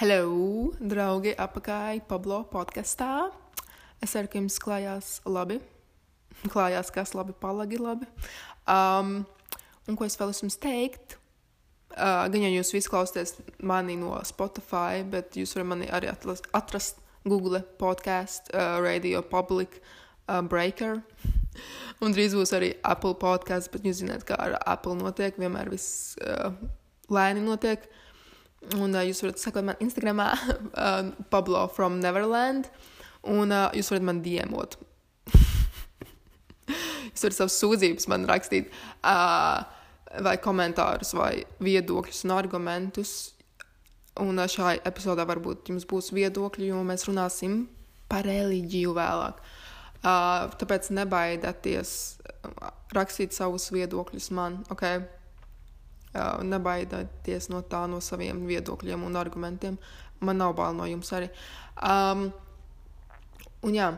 Hello, draugi, apakaļ Pablo podkastā. Es ceru, ka jums klājās labi. Klājās, kas labi, palagi labi. Um, un ko es vēl jums teikt? Uh, gan jau jūs visi klausāties mani no Spotify, bet jūs varat mani arī atlas, atrast Google podkāstu, uh, Radio Public, uh, Breaker. Un drīz būs arī Apple podkāsts, bet jūs zināt, kā ar Apple notiek. Vienmēr viss uh, lēni notiek. Un uh, jūs varat sekot man Instagram, uh, Pablo from Neverland. Un uh, jūs varat man diemot. jūs varat savus sūdzības man rakstīt, uh, vai komentārus, vai viedokļus un argumentus. Un uh, šajā epizodē varbūt jums būs viedokļi, jo mēs runāsim par reliģiju vēlāk. Uh, tāpēc nebaidieties rakstīt savus viedokļus man, ok? Uh, nebaidieties no tā, no saviem viedokļiem un argumentiem. Man nav bail no jums arī. Um, un jā,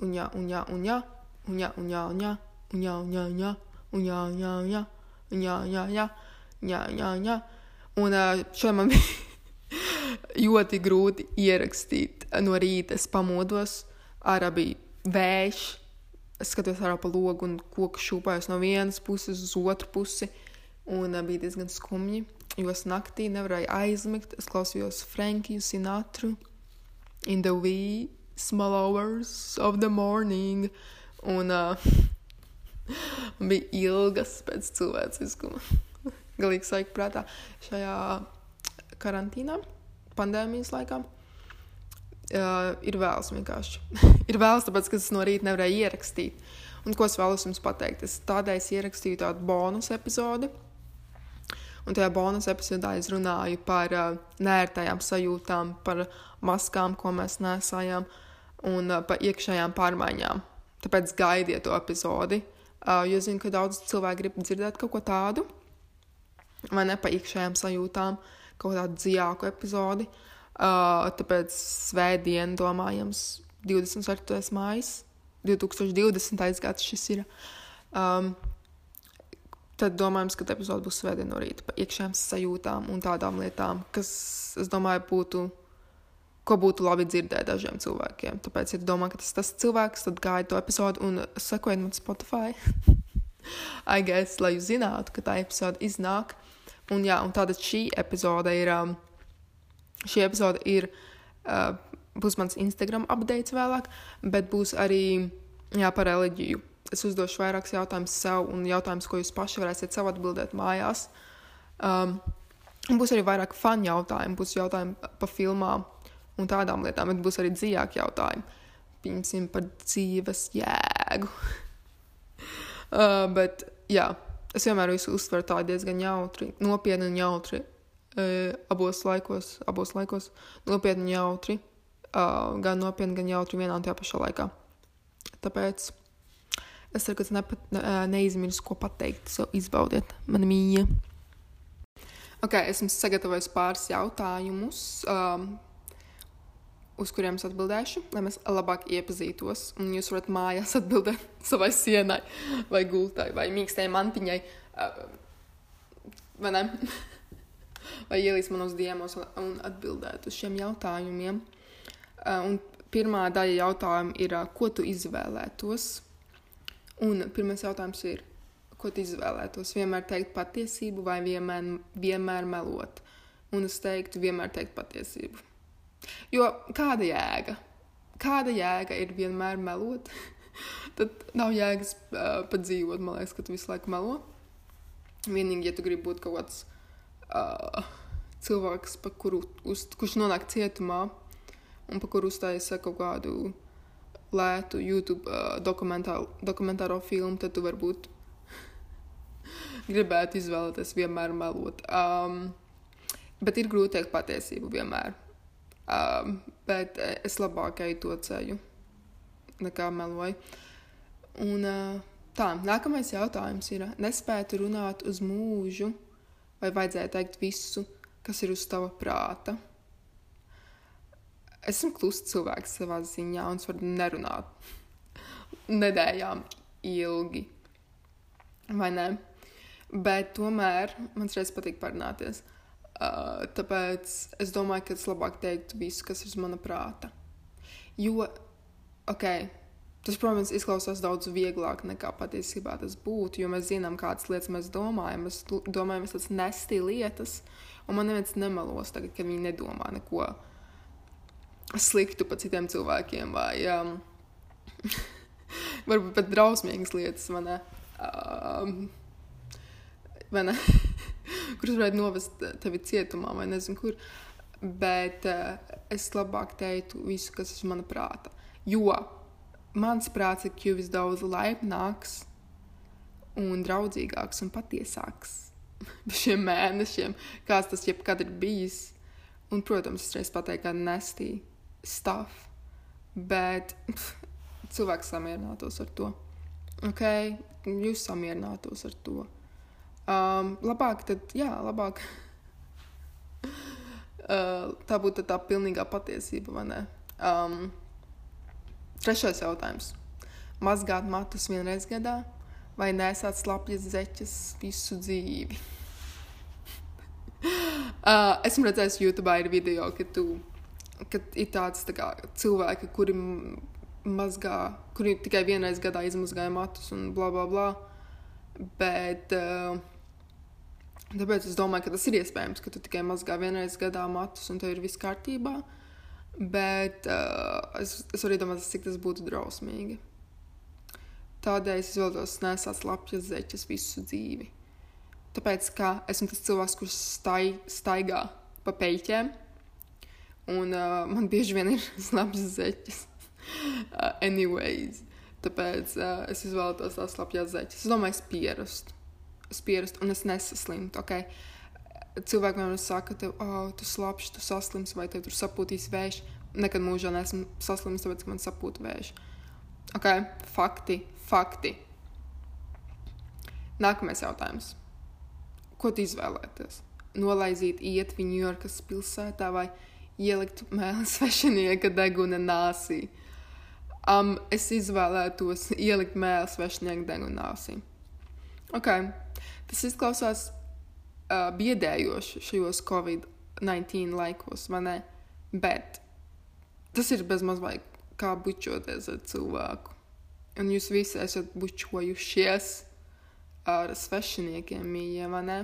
un jā, un jā, un jā, un jā, un jā, un jā, un jā, un jā, un jā, un jā, un jā, un jā, un jā, un jā, jā, jā, jā, jā. Un uh, šodien man bija ļoti grūti ierakstīt no rīta. Es pamodos ārā bija vējš. Es skatos ārā pa logu un koku šūpājos no vienas puses uz otru pusi. Un uh, bija diezgan skumji, jo es naktī nevarēju aizmigt. Es klausījos Frankiju Sinatru in the wee small hours of the morning. Un uh, bija ilgas pēc cilvēciskuma. Galīgi saika prātā šajā karantīnā, pandēmijas laikā uh, ir vēls vienkārši. ir vēls, tāpēc, ka es no rīta nevarēju ierakstīt. Un ko es vēlos jums pateikt? Es tādēļ ierakstīju tādu bonus epizodi. Un tajā bonus epizodē es runāju par uh, nērtajām sajūtām, par maskām, ko mēs nesājām, un uh, par iekšējām pārmaiņām. Tāpēc gaidiet to epizodi. Uh, jo es zinu, ka daudz cilvēku grib dzirdēt kaut ko tādu, vai ne par iekšējām sajūtām, kaut kādu dziļāku epizodi. Uh, tāpēc svētdien, domājams, 24. maija, 2020. gads šis ir. Um, tad domājams, ka epizode būs svētdien no rīta par iekšējām sajūtām un tādām lietām, kas, es domāju, būtu, ko būtu labi dzirdēt dažiem cilvēkiem. Tāpēc, ja domā, ka tas ir tas cilvēks, tad gājiet to epizodi un sekojiet man Spotify. I guess, lai jūs zinātu, ka tā epizode iznāk. Un jā, un tāda šī epizode ir. Um, Šī epizode ir, uh, būs mans Instagram updates vēlāk, bet būs arī jā, par reliģiju. Es uzdošu vairākus jautājumus sev un jautājumus, ko jūs paši varēsiet sev atbildēt mājās. Um, būs arī vairāk fanu jautājumu, būs jautājumi par filmām un tādām lietām, bet būs arī dziļāki jautājumi. Piemēram, par dzīves jēgu. uh, bet, jā, es vienmēr uztveru tā diezgan jautri, nopietni un jautri e, abos laikos, abos laikos nopietni jautri, uh, gan nopietni, gan jautri vienā un tajā pašā laikā. Tāpēc es ceru, ka es nepat, ne, neizmirsu, ko pateikt. So izbaudiet, mana mīja. Ok, esmu sagatavojis pāris jautājumus, um, uz kuriem es atbildēšu, lai mēs labāk iepazītos. Un jūs varat mājās atbildēt savai sienai, vai gultai, vai mīkstai mantiņai. Uh, vai ne? vai ielīst manos diemos un, atbildēt uz šiem jautājumiem. Uh, pirmā daļa jautājuma ir, uh, ko tu izvēlētos? Un pirmais jautājums ir, ko tu izvēlētos? Vienmēr teikt patiesību vai vienmēr, vienmēr melot? Un es teiktu, vienmēr teikt patiesību. Jo kāda jēga? Kāda jēga ir vienmēr melot? Tad nav jēgas uh, pat dzīvot, man liekas, ka tu visu laiku melo. Vienīgi, ja tu gribi būt kaut kāds uh, cilvēks, kuru, uz, kurš nonāk cietumā un pa kuru uztaisa kaut kādu lētu YouTube uh, dokumentāro, dokumentāro filmu, tad tu varbūt gribētu izvēlēties vienmēr melot. Um, bet ir grūti teikt patiesību vienmēr. Um, bet es labāk eju to ceļu nekā meloju. Un uh, tā, nākamais jautājums ir, nespētu runāt uz mūžu vai vajadzēja teikt visu, kas ir uz tava prāta. Esmu klusts cilvēks savā ziņā, un es varu nerunāt nedēļām ilgi. Vai ne? Bet tomēr man reiz patīk parunāties. Uh, tāpēc es domāju, ka es labāk teiktu visu, kas ir uz mana prāta. Jo, ok, tas, protams, izklausās daudz vieglāk nekā patiesībā tas būtu, jo mēs zinām, kādas lietas mēs domājam. Mēs domājam, tas nestī lietas, un man neviens nemelos tagad, kad viņi nedomā neko sliktu par citiem cilvēkiem vai um, varbūt pat drausmīgas lietas. Man, um, ne? kuras varētu novest tevi cietumā vai nezinu kur. Bet uh, es labāk teiktu visu, kas ir mana prāta. Jo mans prāts ir kļuvis daudz laipnāks un draudzīgāks un patiesāks par šiem mēnešiem, kāds tas jebkad ir bijis. Un, protams, es reiz pateiktu, ka nestī stuff, bet pff, cilvēks samierinātos ar to. Ok, jūs samierinātos ar to. Um, labāk, tad, jā, labāk. uh, tā būtu tā pilnīgā patiesība, vai ne? Um, trešais jautājums. Mazgāt matus vienreiz gadā vai nesāt slapjas zeķes visu dzīvi? uh, esmu redzējis, YouTube ir video, ka, tu, ka ir tāds tā kā, cilvēki, kuri mazgā, kuri tikai vienreiz gadā izmazgāja matus un bla bla bla. Bet uh, Tāpēc es domāju, ka tas ir iespējams, ka tu tikai mazgā vienreiz gadā matus un tev ir viss kārtībā. Bet uh, es, es arī domāju, cik tas būtu drausmīgi. Tādēļ es izvēlos nesāt slapjas zeķes visu dzīvi. Tāpēc, ka esmu tas cilvēks, kurš stai, staigā pa peļķēm, un uh, man bieži vien ir slapjas zeķes. uh, anyways, tāpēc uh, es izvēlos tās slapjas zeķes. Es domāju, es pierastu spierast, un es nesaslimtu. Okay? Cilvēki man saka, tev, oh, tu slapjš, tu saslimsi, vai tev tur sapūtīs vējš. Nekad mūžā neesmu saslimis, tāpēc, ka man sapūta vējš. Okay? Fakti, fakti. Nākamais jautājums. Ko tu izvēlēties? Nolaizīt iet viņu Ņujorkas pilsētā vai ielikt mēlī svešinieka deguna nāsī? Um, es izvēlētos ielikt mēlī svešinieka deguna nāsī. Okay. Tas izklausās uh, biedējoši šajos Covid-19 laikos, vai ne? Bet tas ir bezmaz vai kā bučoties ar cilvēku. Un jūs visi esat bučojušies ar svešiniekiem, mīļie, vai ne?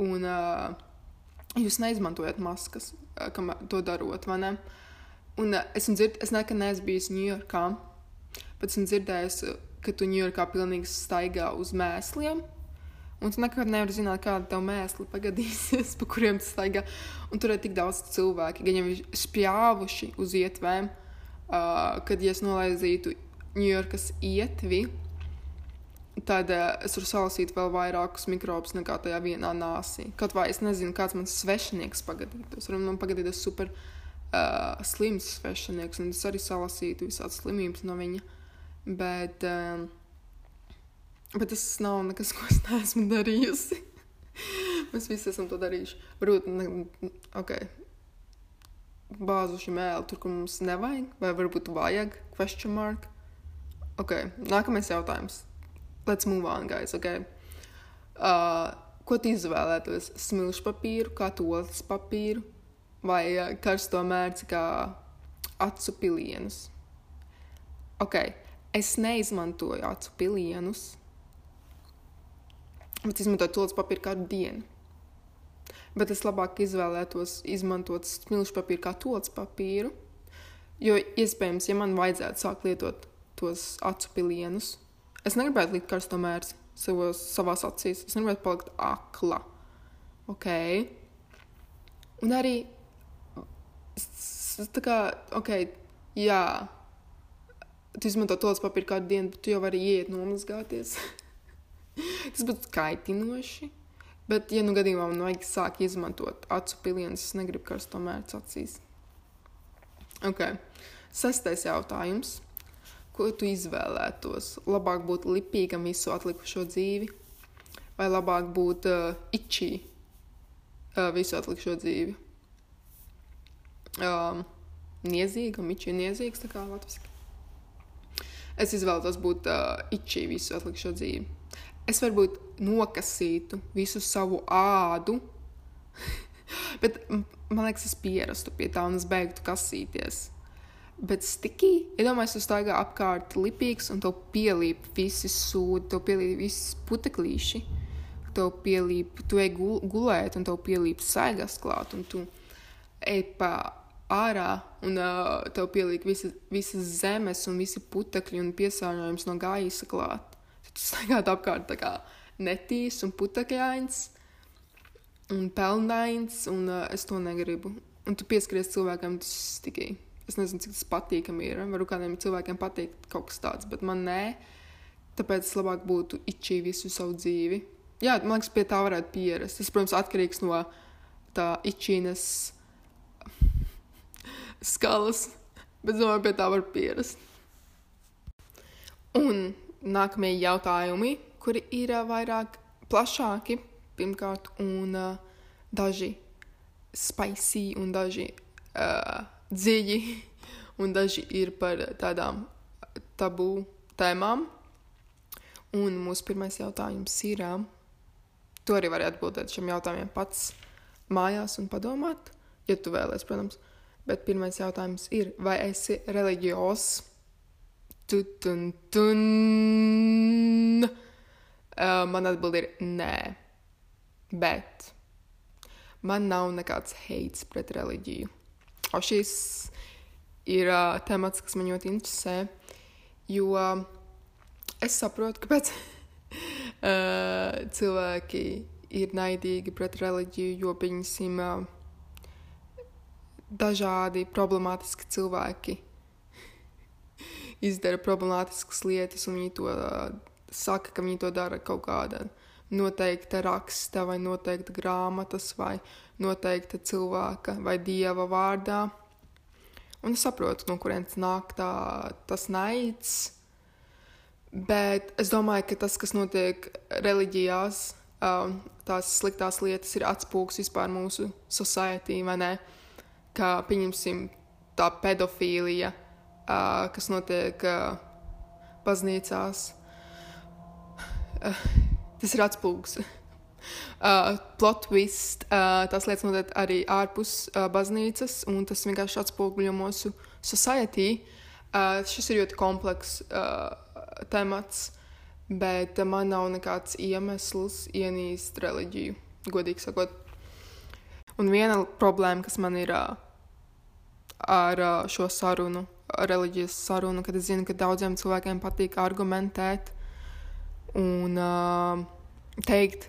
Un uh, jūs neizmantojat maskas, uh, kam to darot, vai ne? Un uh, esmu dzirdējis, es nekad neesmu bijis Ņujorkā, bet esmu dzirdējis, ka tu Ņujorkā pilnīgi staigā uz mēsliem Un tu nekad nevari zināt, kāda tev mēsli pagadīsies, pa kuriem tas staigā. Un tur ir tik daudz cilvēku, gan jau spļāvuši uz ietvēm, uh, kad ja es nolaizītu Ņujorkas ietvi, tad uh, es varu salasīt vēl vairākus mikrobus nekā tajā vienā nāsī. Kaut vai es nezinu, kāds mans svešinieks pagadītos. Varbūt man pagadītos super uh, slims svešinieks, un es arī salasītu visādas slimības no viņa. Bet, uh, Bet tas nav nekas, ko es neesmu darījusi. Mēs visi esam to darījuši. Varbūt, ne, ok, bāzuši mēlu tur, kur mums nevajag, vai varbūt vajag, question mark. Ok, nākamais jautājums. Let's move on, guys, ok. Uh, ko tu izvēlētos? Smilšu papīru, kā tolis papīru, vai uh, karsto mērci kā acu pilienus? Ok, es neizmantoju acu pilienus bet izmantot tūlīt papīru kādu dienu. Bet es labāk izvēlētos izmantot smilšu papīru kā tūlīt papīru, jo iespējams, ja man vajadzētu sākt lietot tos acu pilienus, es negribētu likt karsto mērci savos, savās acīs. Es negribētu palikt akla. Ok. Un arī tā kā, ok, jā, tu izmanto tos papīru kādu dienu, bet tu jau vari iet nomazgāties. Tas būtu kaitinoši. Bet, ja nu gadījumā man vajag sākt izmantot acu pilienus, es negribu karsto mērķu acīs. Ok. Sestais jautājums. Ko tu izvēlētos? Labāk būt lipīgam visu atlikušo dzīvi, vai labāk būt uh, itčī uh, visu atlikušo dzīvi? Um, niezīgam, itčī niezīgs, tā kā latviski. Es izvēlētos būt uh, itčī visu atlikušo dzīvi es varbūt nokasītu visu savu ādu Bet man liekas, es pierastu pie tā un es beigtu kasīties. Bet stikī, iedomājieties, ja tu staigā apkārt lipīgs un tev pielīp visi sūdi, tev pielīp visi puteklīši, tev pielīp, tu ej gul gulēt un tev pielīp saigas klāt un tu ej pa ārā un uh, tev pielīp visa, visas zemes un visi putekļi un piesārņojums no gaisa klāt. Tad tu staigāt apkārt tā kā netīs un putekļains un pelnains un uh, es to negribu. Un tu pieskaries cilvēkam, tas tikai Es nezinu, cik tas patīkami ir. Varu kādiem cilvēkiem patikt kaut kas tāds, bet man nē. Tāpēc es labāk būtu itčī visu savu dzīvi. Jā, man liekas, pie tā varētu pierast. Tas, protams, atkarīgs no tā itčīnas skalas, bet domāju, pie tā var pierast. Un nākamie jautājumi, kuri ir vairāk plašāki, pirmkārt, un uh, daži spicy un daži. Uh, dziļi, un daži ir par tādām tabū tēmām. Un mūsu pirmais jautājums ir, tu arī vari atbildēt šiem jautājumiem pats mājās un padomāt, ja tu vēlēsies, protams. Bet pirmais jautājums ir, vai esi reliģios? Tutun, tun. Uh, man atbild ir nē. Bet man nav nekāds heits pret reliģiju. O šis ir uh, temats, kas man ļoti interesē, jo uh, es saprotu, kāpēc uh, cilvēki ir naidīgi pret reliģiju, jo, pieņemsim, uh, dažādi problemātiski cilvēki izdara problemātiskas lietas, un viņi to uh, saka, ka viņi to dara kaut kāda noteikta raksta vai noteikta grāmatas vai noteikta cilvēka vai dieva vārdā. Un es saprotu, no kurienes nāk tā, tas naids. Bet es domāju, ka tas, kas notiek reliģijās, um, tās sliktās lietas ir atspūgs vispār mūsu societī, vai ne? Kā pieņemsim tā pedofīlija, uh, kas notiek uh, baznīcās. Uh, tas ir atspūgs. Uh, plot twist, uh, tās lietas notiek arī ārpus uh, baznīcas, un tas vienkārši atspoguļo mūsu society. Uh, šis ir ļoti komplekss uh, temats, bet uh, man nav nekāds iemesls ienīst reliģiju, godīgi sakot. Un viena problēma, kas man ir uh, ar uh, šo sarunu, reliģijas sarunu, kad es zinu, ka daudziem cilvēkiem patīk argumentēt un uh, teikt,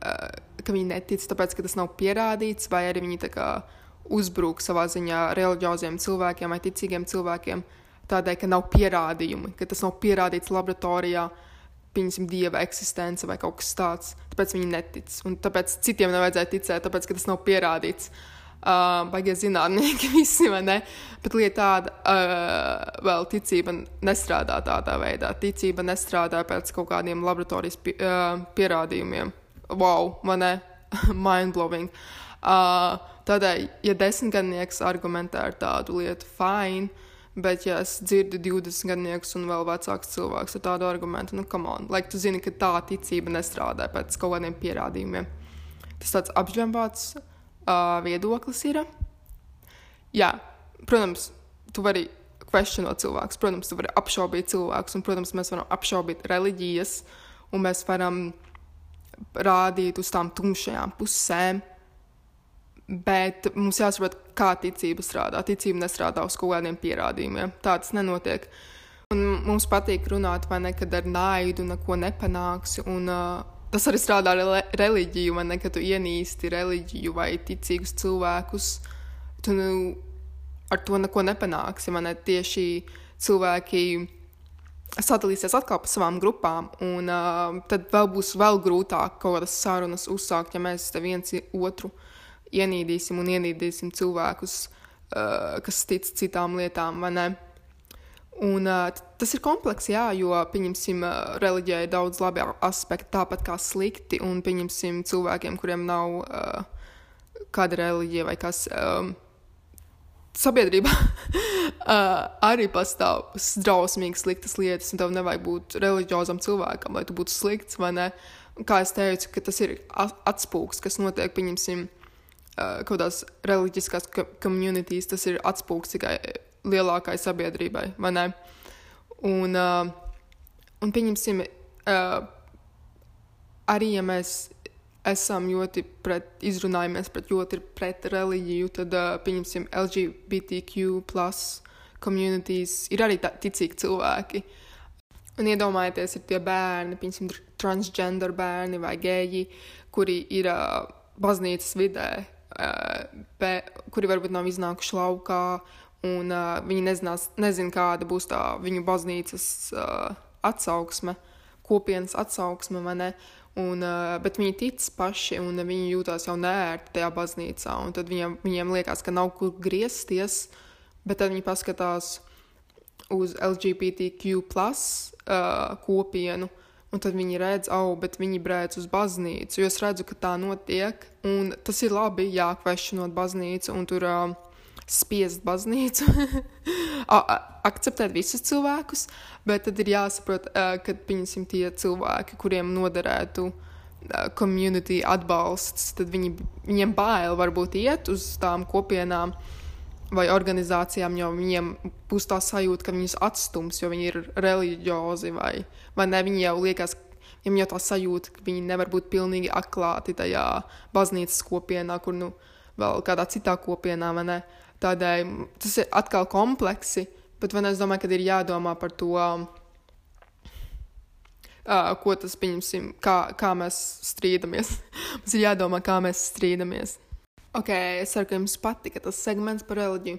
ka viņi netic, tāpēc ka tas nav pierādīts, vai arī viņi kā, uzbrūk savā ziņā reliģioziem cilvēkiem vai ticīgiem cilvēkiem tādēļ, ka nav pierādījumi, ka tas nav pierādīts laboratorijā. Pieņemsim, dieva eksistence vai kaut kas tāds. Tāpēc viņi netic. Un tāpēc citiem nevajadzēja ticēt, tāpēc ka tas nav pierādīts. Uh, Baigie zinātnieki visi, vai ne? Bet lieta tāda, uh, vēl ticība nestrādā tādā veidā. Ticība nestrādā pēc kaut kādiem laboratorijas pi uh, pierādījumiem wow, man ne, mindblowing. Uh, tādēļ, ja desmitgadnieks argumentē ar tādu lietu, fine. Bet, ja es dzirdu 20 gadniekus un vēl vecāks cilvēks ar tādu argumentu, nu, come on, lai like, tu zini, ka tā ticība nestrādā pēc kaut kādiem pierādījumiem. Tas tāds apžņembots uh, viedoklis ir. Jā, protams, tu vari questionot cilvēkus, protams, tu vari apšaubīt cilvēkus, un, protams, mēs varam apšaubīt reliģijas, un mēs varam rādīt uz tām tumšajām pusēm. Bet mums jāsaprot, kā ticība strādā. Ticība nestrādā uz kaut kādiem pierādījumiem. Tā tas nenotiek. Un mums patīk runāt, vai ne, kad ar naidu neko nepanāksi. Un, uh, tas arī strādā ar reliģiju, vai ne, kad tu ienīsti reliģiju vai ticīgus cilvēkus. Tu nu, ar to neko nepanāksi. Ne? Tieši cilvēki sadalīsies atkal pa savām grupām, un uh, tad vēl būs vēl grūtāk kaut kādas sarunas uzsākt, ja mēs te viens otru ienīdīsim un ienīdīsim cilvēkus, uh, kas tic citām lietām, vai ne? Un, uh, tas ir komplekss, jā, jo, pieņemsim, uh, reliģijai ir daudz labi aspekti, tāpat kā slikti, un, pieņemsim, cilvēkiem, kuriem nav uh, kāda reliģija vai kas. Um, sabiedrībā arī pastāv drausmīgi sliktas lietas, un tev nevajag būt reliģiozam cilvēkam, lai tu būtu slikts vai ne. Kā es teicu, tas ir atspūgs, kas notiek, pieņemsim, kaut kādās reliģiskās komunitīs tas ir atspūgs tikai lielākai sabiedrībai, vai ne? Un, un pieņemsim, arī ja mēs esam ļoti pret, izrunājamies pret ļoti pret reliģiju, tad, uh, pieņemsim, LGBTQ plus communities ir arī tā, ticīgi cilvēki. Un iedomājieties, ir tie bērni, piemēram, transgender bērni vai geji, kuri ir uh, baznīcas vidē, uh, be, kuri varbūt nav iznākuši laukā, un uh, viņi nezinās, nezin, kāda būs tā viņu baznīcas uh, atsauksme, kopienas atsauksme, vai ne? Un, uh, bet viņi tic paši, un viņi jūtas jau nērti tajā baznīcā. Tad viņiem, viņiem liekas, ka nav kur griezties, bet tad viņi paskatās uz LGBTQ plus, uh, kopienu, un tad viņi redz, oh, bet viņi brēc uz baznīcu. Jo es redzu, ka tā notiek, un tas ir labi, jā, kvešanot baznīcu, un tur. Uh, spiest baznīcu, akceptēt visus cilvēkus, bet tad ir jāsaprot, ka pieņemsim tie cilvēki, kuriem noderētu community atbalsts, tad viņi, viņiem bail varbūt iet uz tām kopienām vai organizācijām, jo viņiem būs tā sajūta, ka viņus atstums, jo viņi ir reliģiozi vai, vai ne, viņi jau liekas, viņiem jau tā sajūta, ka viņi nevar būt pilnīgi atklāti tajā baznīcas kopienā, kur nu vēl kādā citā kopienā, Tādēļ tas ir atkal kompleksi, bet man es domāju, ka ir jādomā par to, uh, ko tas pieņemsim, kā, kā mēs strīdamies. Mums ir jādomā, kā mēs strīdamies. Ok, es ceru, ka jums patika tas segments par reliģiju.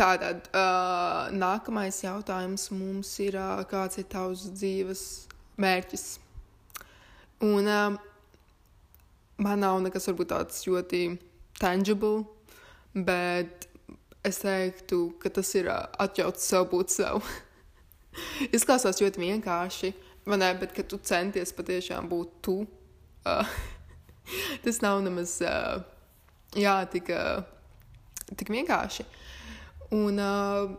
Tātad uh, nākamais jautājums mums ir, uh, kāds ir tavs dzīves mērķis? Un uh, man nav nekas varbūt tāds ļoti tangible, bet es teiktu, ka tas ir atļauts sev būt sev. Izklausās ļoti vienkārši, ne, bet kad tu centies patiešām būt tu, uh, tas nav nemaz uh, jā, tik, uh, tik vienkārši. Un uh,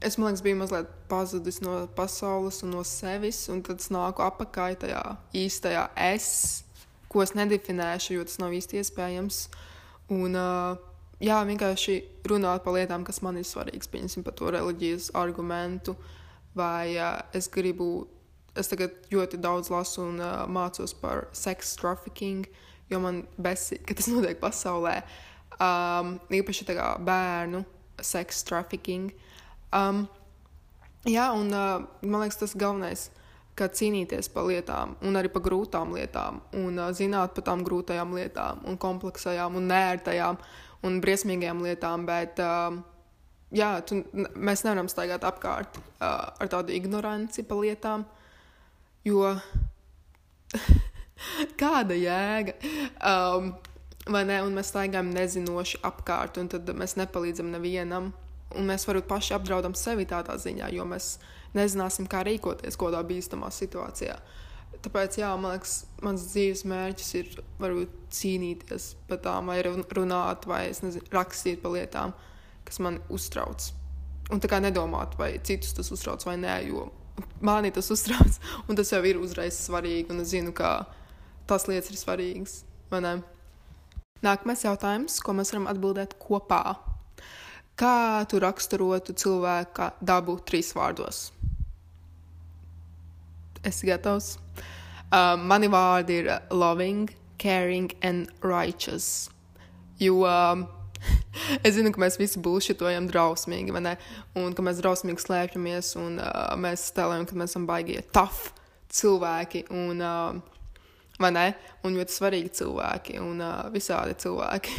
es, man liekas, biju mazliet pazudis no pasaules un no sevis, un tad es nāku apakaļ tajā īstajā es, ko es nedefinēšu, jo tas nav īsti iespējams. Un, jā, vienkārši runāt par lietām, kas man ir svarīgas, pieņemsim par to reliģijas argumentu, vai es gribu, es tagad ļoti daudz lasu un mācos par sex trafficking, jo man besi, ka tas notiek pasaulē, um, īpaši tā kā bērnu sex trafficking. Um, jā, un uh, man liekas, tas galvenais, kā cīnīties par lietām, un arī par grūtām lietām, un uh, zināt par tām grūtajām lietām, un kompleksajām un nērtajām. Un briesmīgām lietām, bet uh, jā, tu, mēs nevaram staigāt apkārt uh, ar tādu ignoranci par lietām, jo kāda jēga? Um, vai ne? Un mēs staigājam nezinoši apkārt, un tad mēs nepalīdzam nevienam. Un mēs varbūt paši apdraudam sevi tādā ziņā, jo mēs nezināsim, kā rīkoties kādā bīstamā situācijā. Tāpēc, jā, man liekas, mans dzīves mērķis ir varbūt cīnīties par tām, vai runāt, vai nezinu, rakstīt par lietām, kas man uztrauc. Un tā kā nedomāt, vai citus tas uztrauc vai nē, jo manī tas uztrauc, un tas jau ir uzreiz svarīgi, un es zinu, ka tās lietas ir svarīgas. Nākamais jautājums, ko mēs varam atbildēt kopā. Kā tu raksturotu cilvēka dabu trīs vārdos? Esi gatavs. Uh, mani vārdi ir loving, caring and righteous. Jo uh, es zinu, ka mēs visi būšķitojam drausmīgi, vai ne? Un ka mēs drausmīgi slēpjamies un uh, mēs tēlējam, ka mēs esam baigie tough cilvēki un, uh, vai ne? Un ļoti svarīgi cilvēki un uh, visādi cilvēki.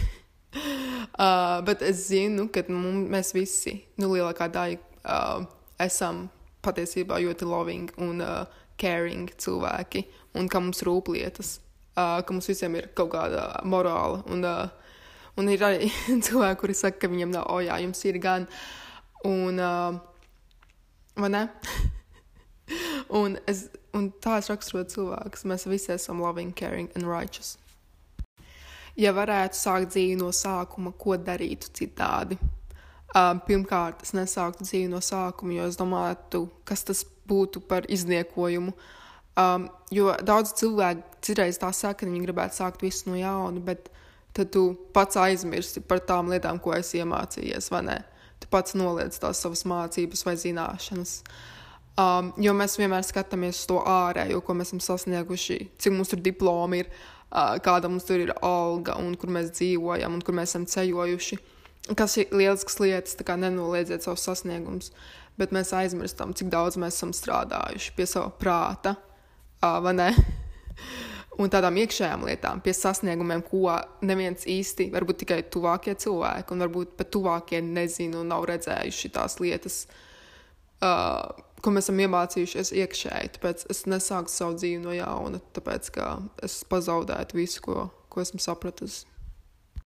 uh, bet es zinu, ka mums, mēs visi, nu, lielākā daļa, uh, esam patiesībā ļoti loving un uh, caring cilvēki un ka mums rūp lietas, uh, ka mums visiem ir kaut kāda morāla. Un, uh, un ir arī cilvēki, kuri saka, ka viņiem nav, oh, jā, jums ir gan. Un, uh, vai ne? un, es, un tā es raksturotu cilvēkus. Mēs visi esam loving, caring and righteous. Ja varētu sākt dzīvi no sākuma, ko darītu citādi? Um, pirmkārt, es nesāktu dzīvi no sākuma, jo es domāju, kas tas būtu par izniekojumu. Um, jo daudz cilvēku citreiz tā saka, ka viņi gribētu sākt visu no jauna, bet tad tu pats aizmirsti par tām lietām, ko esi iemācījies, vai ne? Tu pats noliec tās savas mācības vai zināšanas. Um, jo mēs vienmēr skatāmies uz to ārējo, ko mēs esam sasnieguši, cik mums tur diplomi ir, uh, kāda mums tur ir alga, un kur mēs dzīvojam, un kur mēs esam ceļojuši. Kas ir lielisks lietas, tā kā nenoliedziet savus sasniegumus, bet mēs aizmirstam, cik daudz mēs esam strādājuši pie sava prāta, vai ne? un tādām iekšējām lietām, pie sasniegumiem, ko neviens īsti, varbūt tikai tuvākie cilvēki, un varbūt pat tuvākie nezina un nav redzējuši tās lietas, uh, ko mēs esam iemācījušies iekšēji. Tāpēc es nesāku savu dzīvi no jauna, tāpēc ka es pazaudētu visu, ko, ko esmu sapratusi.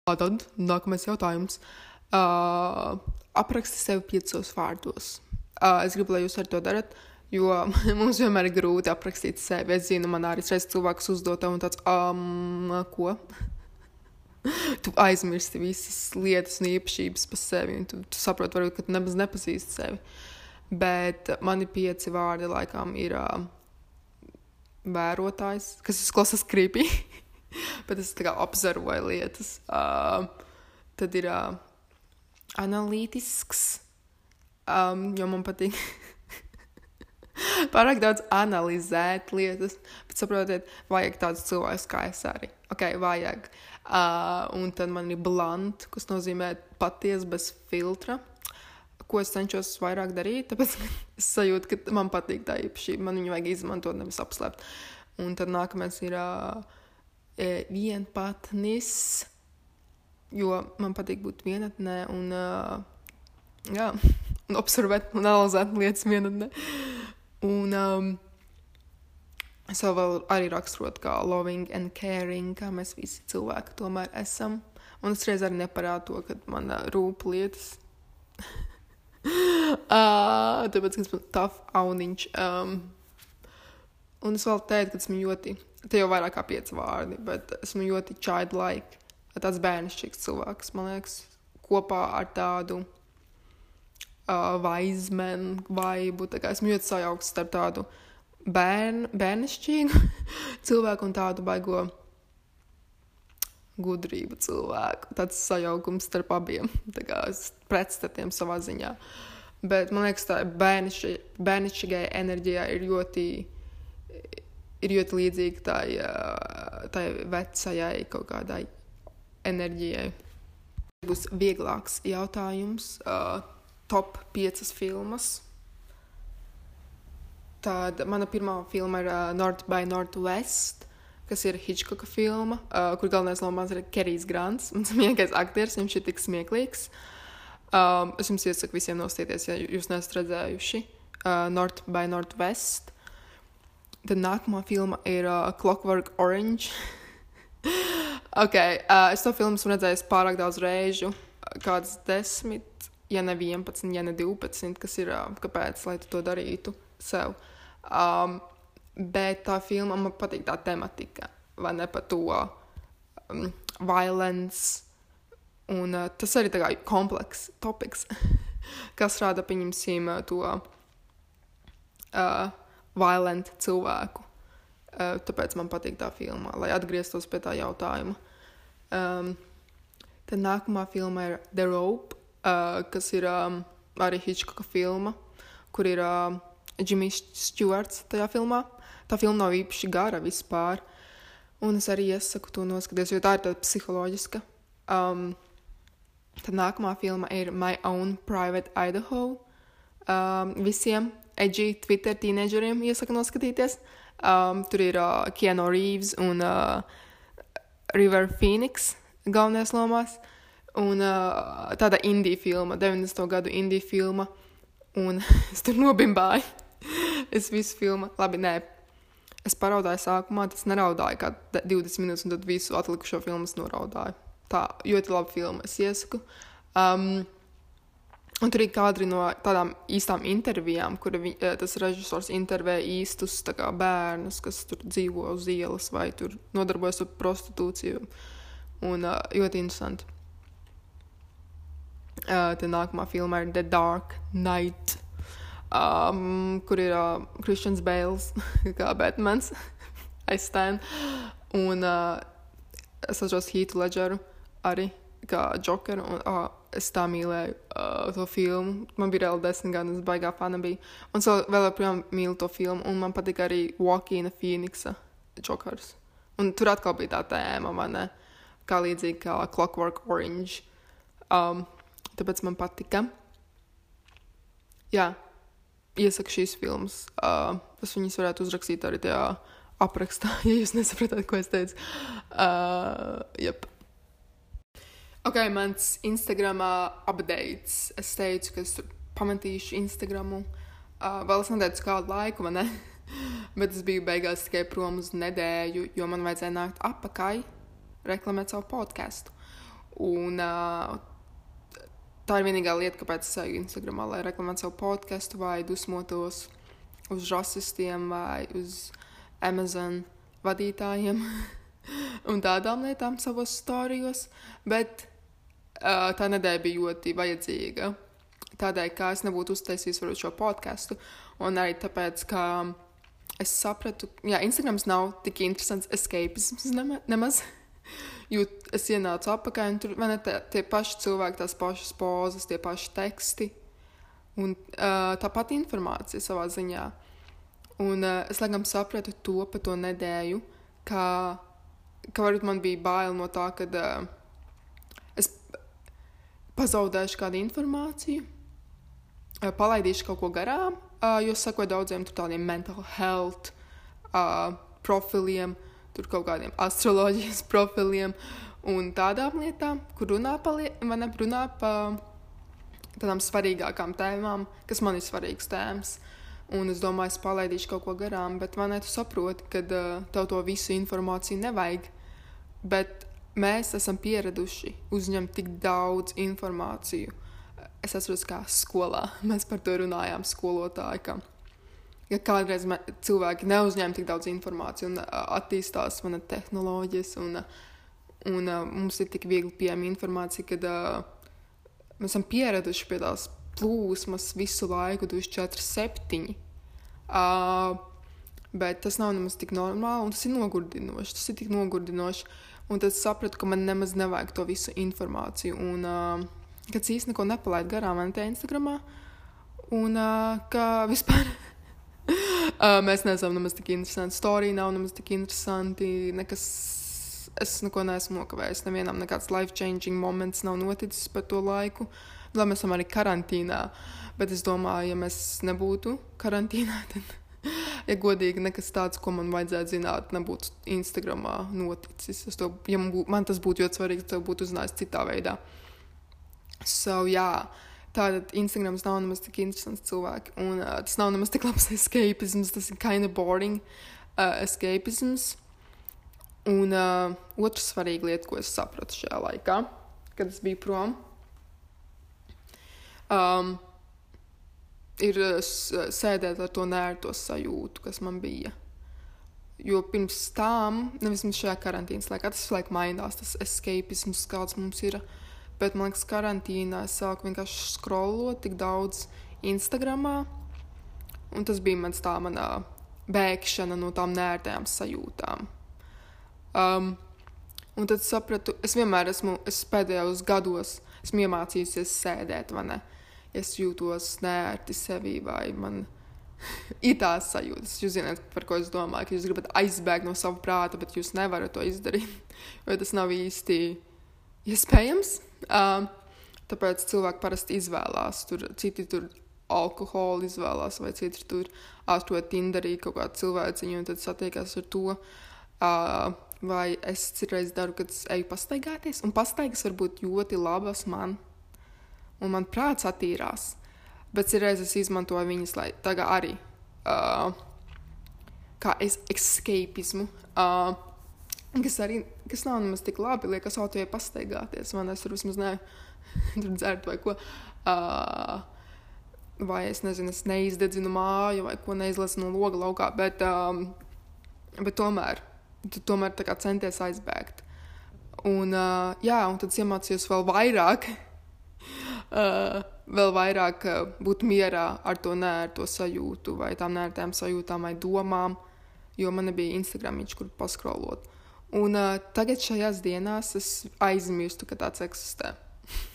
Tad nākamais jautājums. Uh, apraksti sevi piecos vārdos. Uh, es gribu, lai jūs ar to darat. Uh, Jo mums vienmēr ir grūti aprakstīt sevi. Es zinu, man arī reizes cilvēks uzdod un tāds, um, ko? tu aizmirsti visas lietas un īpašības par sevi, un tu, tu saproti, varbūt, ka tu nemaz nepazīsti sevi. Bet mani pieci vārdi laikam ir uh, vērotājs, kas izklausās krīpī, bet es tā kā observoju lietas. Uh, tad ir uh, analītisks, um, jo man patīk. pārāk daudz analizēt lietas, bet saprotiet, vajag tādus cilvēkus kā es arī. Ok, vajag. Uh, un tad man ir blunt, kas nozīmē patiesa bez filtra. Ko es cenšos vairāk darīt, tāpēc es sajūtu, ka man patīk tā īpašība. Man viņu vajag izmantot, nevis apslēpt. Un tad nākamais ir uh, vienpatnis, jo man patīk būt vienatnē un, uh, jā, un observēt un analizēt lietas vienatnē. Un um, es vēl arī raksturotu kā loving and caring, kā mēs visi cilvēki tomēr esam. Un es reiz arī neparādu to, ka man uh, rūp lietas. uh, tāpēc, ka esmu tough auniņš. Um, un es vēl teiktu, ka esmu ļoti, te jau vairāk kā pieci vārdi, bet esmu ļoti childlike, tāds bērnišķīgs cilvēks, man liekas, kopā ar tādu uh, vaizmenu vaibu. Esmu ļoti sajaukts starp tādu bērn, bērnišķīgu cilvēku un tādu baigo gudrību cilvēku. Tāds sajaukums starp abiem pretstatiem savā ziņā. Bet man liekas, tā bērnišķīgai enerģijai ir ļoti, ir ļoti līdzīga tai, tai vecajai kaut kādai enerģijai. Būs vieglāks jautājums. Uh, top 5 filmas. Tad mana pirmā filma ir uh, North by Northwest, kas ir Hitchcocka filma, uh, kur galvenais lomās ir Kerijs Grants. Mans mīļākais aktieris, viņš ir tik smieklīgs. Um, es jums iesaku visiem nostieties, ja jūs neesat redzējuši uh, North by Northwest. Tad nākamā filma ir uh, Clockwork Orange. ok, uh, es to filmu esmu redzējis pārāk daudz reižu, kādas desmit ja ne 11, ja ne 12, kas ir kāpēc, lai tu to darītu sev. Um, bet tā filma man patīk tā tematika, vai ne par to um, violence. Un uh, tas arī ir komplekss topiks, kas rada, pieņemsim, to uh, violent cilvēku. Uh, tāpēc man patīk tā filma, lai atgrieztos pie tā jautājuma. Um, tad nākamā filma ir The Rope uh, kas ir um, arī Hitchcocka filma, kur ir uh, Džimijs Stewarts tajā filmā. Tā filma nav īpaši gara vispār. Un es arī iesaku to noskatīties, jo tā ir tāda psiholoģiska. Um, tad nākamā filma ir My Own Private Idaho. Um, visiem edgy Twitter teenageriem iesaku noskatīties. Um, tur ir uh, Keanu Reeves un uh, River Phoenix galvenajās lomās. Un uh, tāda indija filma, 90. gadu indija filma. Un es tur nobimbāju. es visu filmu, labi, nē. Es paraudāju sākumā, tas neraudāju kā 20 minūtes, un tad visu atlikušo filmu noraudāju. Tā ļoti laba filma, es iesaku. Um, Un tur ir kadri no tādām īstām intervijām, kur vi, tas režisors intervē īstus kā, bērnus, kas tur dzīvo uz ielas vai tur nodarbojas ar prostitūciju. Un uh, ļoti interesanti. Uh, tad nākamā filma ir The Dark Knight, um, kur ir uh, Christians Bales, kā Batmans, aizstājot. Un uh, es atceros Heatu Ledgeru, arī kā Jokeru. Un, oh, es tā mīlēju uh, to filmu. Man bija reāli desmit gadi, es baigā fana biju. Un es vēl joprojām mīlu to filmu. Un man patīk arī Walkina Phoenixa Jokers. Un tur atkal bija tā tēma, vai ne? Kā līdzīgi kā Clockwork Orange. Um, tāpēc man patika. Jā, iesaku šīs filmas. Uh, es viņas varētu uzrakstīt arī tajā aprakstā, ja jūs nesapratāt, ko es teicu. Uh, yep. Ok, mans Instagram updates. Es teicu, ka es pametīšu Instagramu. Uh, vēl es neteicu kādu laiku, vai ne? Bet es biju beigās tikai prom uz nedēļu, jo man vajadzēja nākt apakaļ, reklamēt savu podkāstu. Un uh, tā ir vienīgā lieta, kāpēc es eju Instagramā, lai reklamētu savu podkāstu vai dusmotos uz rasistiem vai uz Amazon vadītājiem un tādām lietām savos storijos. Bet tā nedēļa bija ļoti vajadzīga. Tādēļ, ka es nebūtu uztaisījis varbūt, šo podkāstu, un arī tāpēc, ka es sapratu, ka Instagrams nav tik interesants escapisms nema, nemaz. Jo es ienācu apakaļ, un tur man ir tie paši cilvēki, tās pašas pozas, tie paši teksti un uh, tā pati informācija savā ziņā. Un uh, es laikam sapratu to pa to nedēļu, ka, ka varbūt man bija bail no tā, ka. Uh, pazaudēšu kādu informāciju, palaidīšu kaut ko garām, jo es sakoju daudziem tādiem mental health profiliem, tur kaut kādiem astroloģijas profiliem un tādām lietām, kur runā par, ne, runā par tādām svarīgākām tēmām, kas man ir svarīgas tēmas. Un es domāju, es palaidīšu kaut ko garām, bet man ir saproti, ka uh, tev to visu informāciju nevajag. Bet mēs esam pieraduši uzņemt tik daudz informāciju. Es atceros, kā skolā mēs par to runājām, skolotāji. Ka, ja kādreiz cilvēki neuzņem tik daudz informācijas un attīstās mana tehnoloģijas, un, un mums ir tik viegli pieejama informācija, kad uh, mēs esam pieraduši pie tās plūsmas visu laiku, 24, 7. Uh, bet tas nav nemaz tik normāli, un tas ir nogurdinoši. Tas ir tik nogurdinoši. Un tad sapratu, ka man nemaz nevajag to visu informāciju. Un uh, ka es īstenībā neko nepalaidu garām man te Instagramā. Un uh, ka vispār uh, mēs neesam nemaz tik interesanti. Storija nav nemaz tik interesanti. Nekas, es neko neesmu nokavējis. Nevienam nekāds life-changing moments nav noticis par to laiku. Lai mēs esam arī karantīnā. Bet es domāju, ja mēs nebūtu karantīnā, tad ja godīgi, nekas tāds, ko man vajadzētu zināt, nebūtu Instagramā noticis. To, ja man, bū, man tas būtu ļoti svarīgi, tad būtu uzzinājis citā veidā. So, jā, tātad Instagrams nav nemaz tik interesants cilvēks, un uh, tas nav nemaz tik labs escapisms, tas ir kind of boring uh, escapisms. Un uh, otra svarīga lieta, ko es sapratu šajā laikā, kad es biju prom. Um, ir eh, sēdēt ar to nērto sajūtu, kas man bija. Jo pirms tam, nevis šajā karantīnas laikā, tas laik mainās, tas escapisms, kāds mums ir. Bet man liekas, karantīnā es sāku vienkārši scrollot tik daudz Instagramā. Un tas bija mans tā manā bēgšana no tām nērtajām sajūtām. Um, un tad sapratu, es vienmēr esmu, es pēdējos gados esmu iemācījusies sēdēt, vai ne? Uh, es jūtos nērti sevī, vai man ir tās sajūtas. Jūs zināt, par ko es domāju, ka jūs gribat aizbēgt no sava prāta, bet jūs nevarat to izdarīt, jo tas nav īsti iespējams. Uh, tāpēc cilvēki parasti izvēlās, tur citi tur alkoholu izvēlās, vai citi tur atrod Tinderī kaut kādu cilvēciņu un tad satiekās ar to. Uh, vai es citreiz daru, kad es eju pastaigāties, un pastaigas var būt ļoti labas man un man prāts attīrās. Bet reizes es izmantoju viņas, lai tagad arī uh, kā es escapismu, uh, kas arī kas nav nemaz tik labi, liekas, autojai pastaigāties, vai es tur vismaz ne tur dzert vai ko. Uh, vai es nezinu, es neizdedzinu māju, vai ko neizlasu no loga laukā, bet, um, bet tomēr, tu tomēr centies aizbēgt. Un, uh, jā, un tad iemācījos vēl vairāk uh, vēl vairāk uh, būt mierā ar to nērto sajūtu, vai tām nērtām sajūtām, vai domām, jo man nebija Instagram, kur paskrolot. Un uh, tagad šajās dienās es aizmirstu, ka tāds eksistē.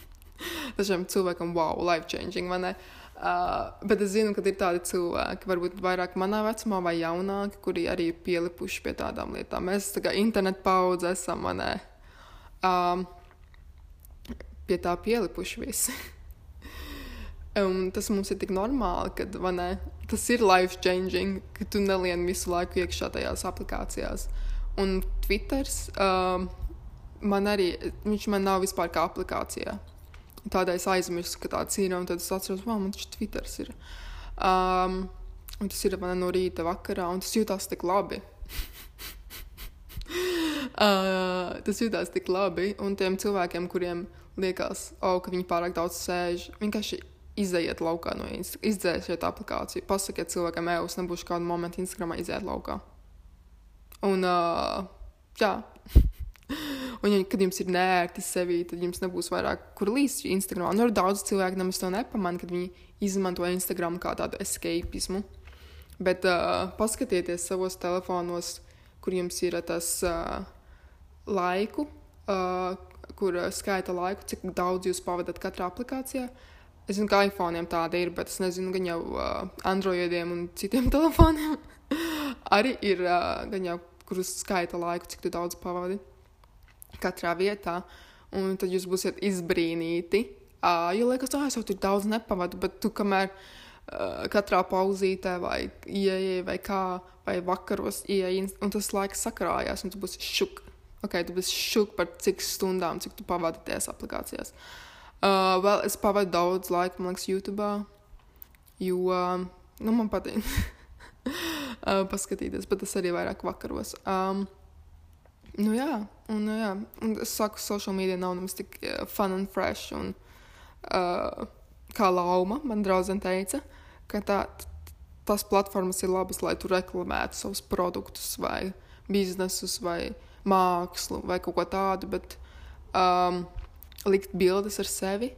Dažiem cilvēkam, wow, life changing, vai ne? Uh, bet es zinu, ka ir tādi cilvēki, varbūt vairāk manā vecumā vai jaunāki, kuri arī ir pielipuši pie tādām lietām. Mēs tā kā internetu paudze esam, vai ne? Um, pie tā pielipuši visi. Un tas mums ir tik normāli, ka ne, tas ir life changing, ka tu nelien visu laiku iekšā tajās aplikācijās. Un Twitters um, man arī, viņš man nav vispār kā aplikācijā. Tādēļ es aizmirsu, ka tāds ir, un tad es atceros, wow, man tas Twitters ir. Um, un tas ir man no rīta vakarā, un tas jūtās tik labi. uh, tas jūtās tik labi, un tiem cilvēkiem, kuriem liekas, oh, ka viņi pārāk daudz sēž, vienkārši izejiet laukā no Instagram, izdzēsiet aplikāciju, pasakiet cilvēkam, ej, es nebūšu kādu momentu Instagramā iziet laukā. Un, uh, jā. Un, ja, kad jums ir nērti sevi, tad jums nebūs vairāk, kur līst Instagram. Un, daudz cilvēku nemaz to nepamanā, kad viņi izmanto Instagram kā tādu escapismu. Bet uh, paskatieties savos telefonos, kur jums ir tas uh, laiku, uh, kur uh, skaita laiku, cik daudz jūs pavadat katrā aplikācijā. Es zinu, ka iPhone tāda ir, bet es nezinu, gan jau uh, Androidiem un citiem telefoniem arī ir uh, gan jau, kurus skaita laiku, cik daudz pavadi katrā vietā. Un tad jūs būsiet izbrīnīti. Uh, jo liekas, ah, es jau tur daudz nepavadu, bet tu kamēr uh, katrā pauzītē vai ieeja vai kā, vai vakaros ieeja, un tas laiks sakrājās, un tu būsi šuk. Ok, tu būsi šuk par cik stundām, cik tu pavadi tajās aplikācijās. Uh, Uh, vēl es pavadu daudz laika, man liekas, YouTube, jo uh, nu, man patīk uh, paskatīties, bet tas arī vairāk vakaros. Um, nu, jā, un, uh, jā, un es saku, social media nav nemaz tik uh, fun and fresh. Un, uh, kā Lauma, man draudzene teica, ka tā, tās platformas ir labas, lai tu reklamētu savus produktus, vai biznesus, vai mākslu, vai kaut ko tādu. Bet, um, likt bildes ar sevi.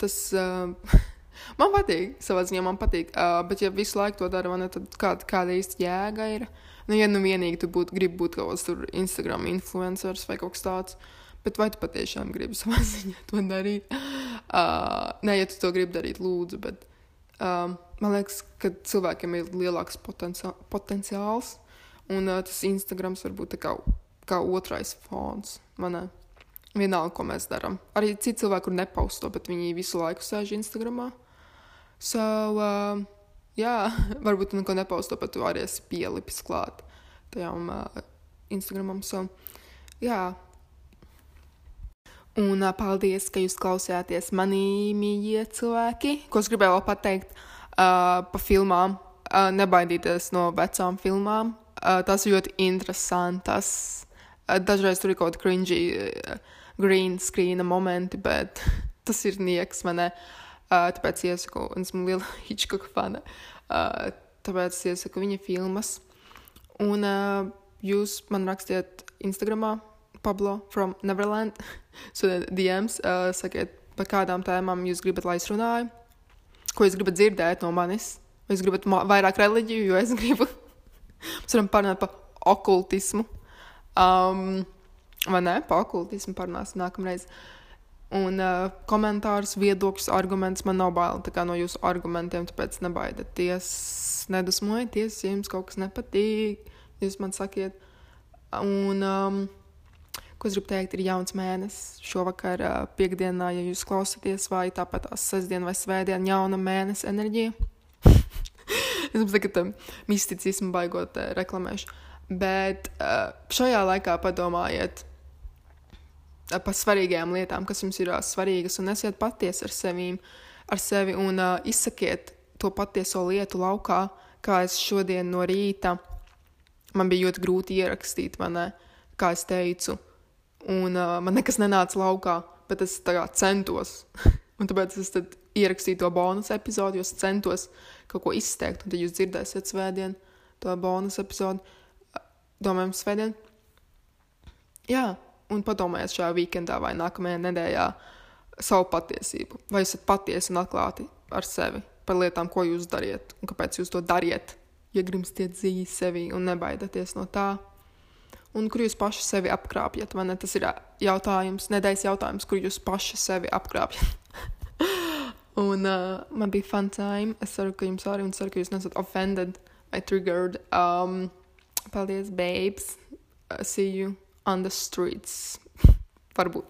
Tas uh, man patīk, savā ziņā man patīk. Uh, bet, ja visu laiku to dara, man, tad kāda, kāda īsta jēga ir? Nu, ja nu vienīgi tu būt, gribi būt kaut kāds tur Instagram influenceris vai kaut kas tāds, bet vai tu patiešām gribi savā ziņā to darīt? Uh, nē, ja tu to gribi darīt, lūdzu, bet uh, man liekas, ka cilvēkiem ir lielāks potenciāls, un uh, tas Instagrams var būt kā, kā otrais fons. Man, Vienalga, ko mēs darām. Arī citi cilvēki, kur nepausto, bet viņi visu laiku sēž Instagram. So, uh, jā, varbūt neko nepausto, bet tu arī esi pielipis klāt tajām uh, Instagramam. So, jā. Un paldies, ka jūs klausījāties manī, mīļie cilvēki. Ko es gribēju pateikt uh, par filmām. Uh, nebaidieties no vecām filmām. Uh, tas ļoti interesantas. Uh, dažreiz tur ir kaut kāda cringy. Uh, green screen momenti, bet tas ir nieks manē. Uh, tāpēc iesaku, un esmu liela Hitchcock fana. Uh, tāpēc iesaku viņa filmas. Un uh, jūs man rakstiet Instagramā, Pablo from Neverland, sūtiet DMs, uh, sakiet, par kādām tēmām jūs gribat, lai es runāju, ko jūs gribat dzirdēt no manis. Vai jūs gribat vairāk reliģiju, jo es gribu. Mēs varam parunāt par okultismu. Um, Vai ne? Par okultismu parunāsim nākamreiz. Un uh, komentārus, viedokļus, argumentus man nav bail no jūsu argumentiem, tāpēc nebaidieties, nedusmojieties, ja jums kaut kas nepatīk. Jūs man sakiet, un um, ko es gribu teikt, ir jauns mēnesis. Šovakar, uh, piekdienā, ja jūs klausāties, vai tāpat sestdien vai svētdien, jauna mēnesis enerģija. es jums tagad um, misticismu baigot uh, reklamēšu. Bet uh, šajā laikā padomājiet, par svarīgām lietām, kas jums ir uh, svarīgas, un esiet patiesi ar, sevīm, ar sevi un uh, izsakiet to patieso lietu laukā, kā es šodien no rīta. Man bija ļoti grūti ierakstīt, ne, kā es teicu, un uh, man nekas nenāca laukā, bet es centos. un tāpēc es ierakstīju to bonus epizodi, jo es centos kaut ko izteikt, un tad jūs dzirdēsiet svētdien to bonus epizodi. Domājam, svētdien? Jā, un padomājiet šajā weekendā vai nākamajā nedēļā savu patiesību. Vai esat patiesi un atklāti ar sevi par lietām, ko jūs dariet un kāpēc jūs to dariet. Iegrimstiet dzīvi sevi un nebaidieties no tā. un kur jūs paši sevi apkrāpjat. vai ne? Tas ir jautājums, nedēļas jautājums, kur jūs paši sevi apkrāpjat. un uh, man bija fun time. Es ceru, ka jums arī un ceru, ka jūs nesat offended vai triggered. Um, paldies, babes. Uh, see you on the streets. Varbūt.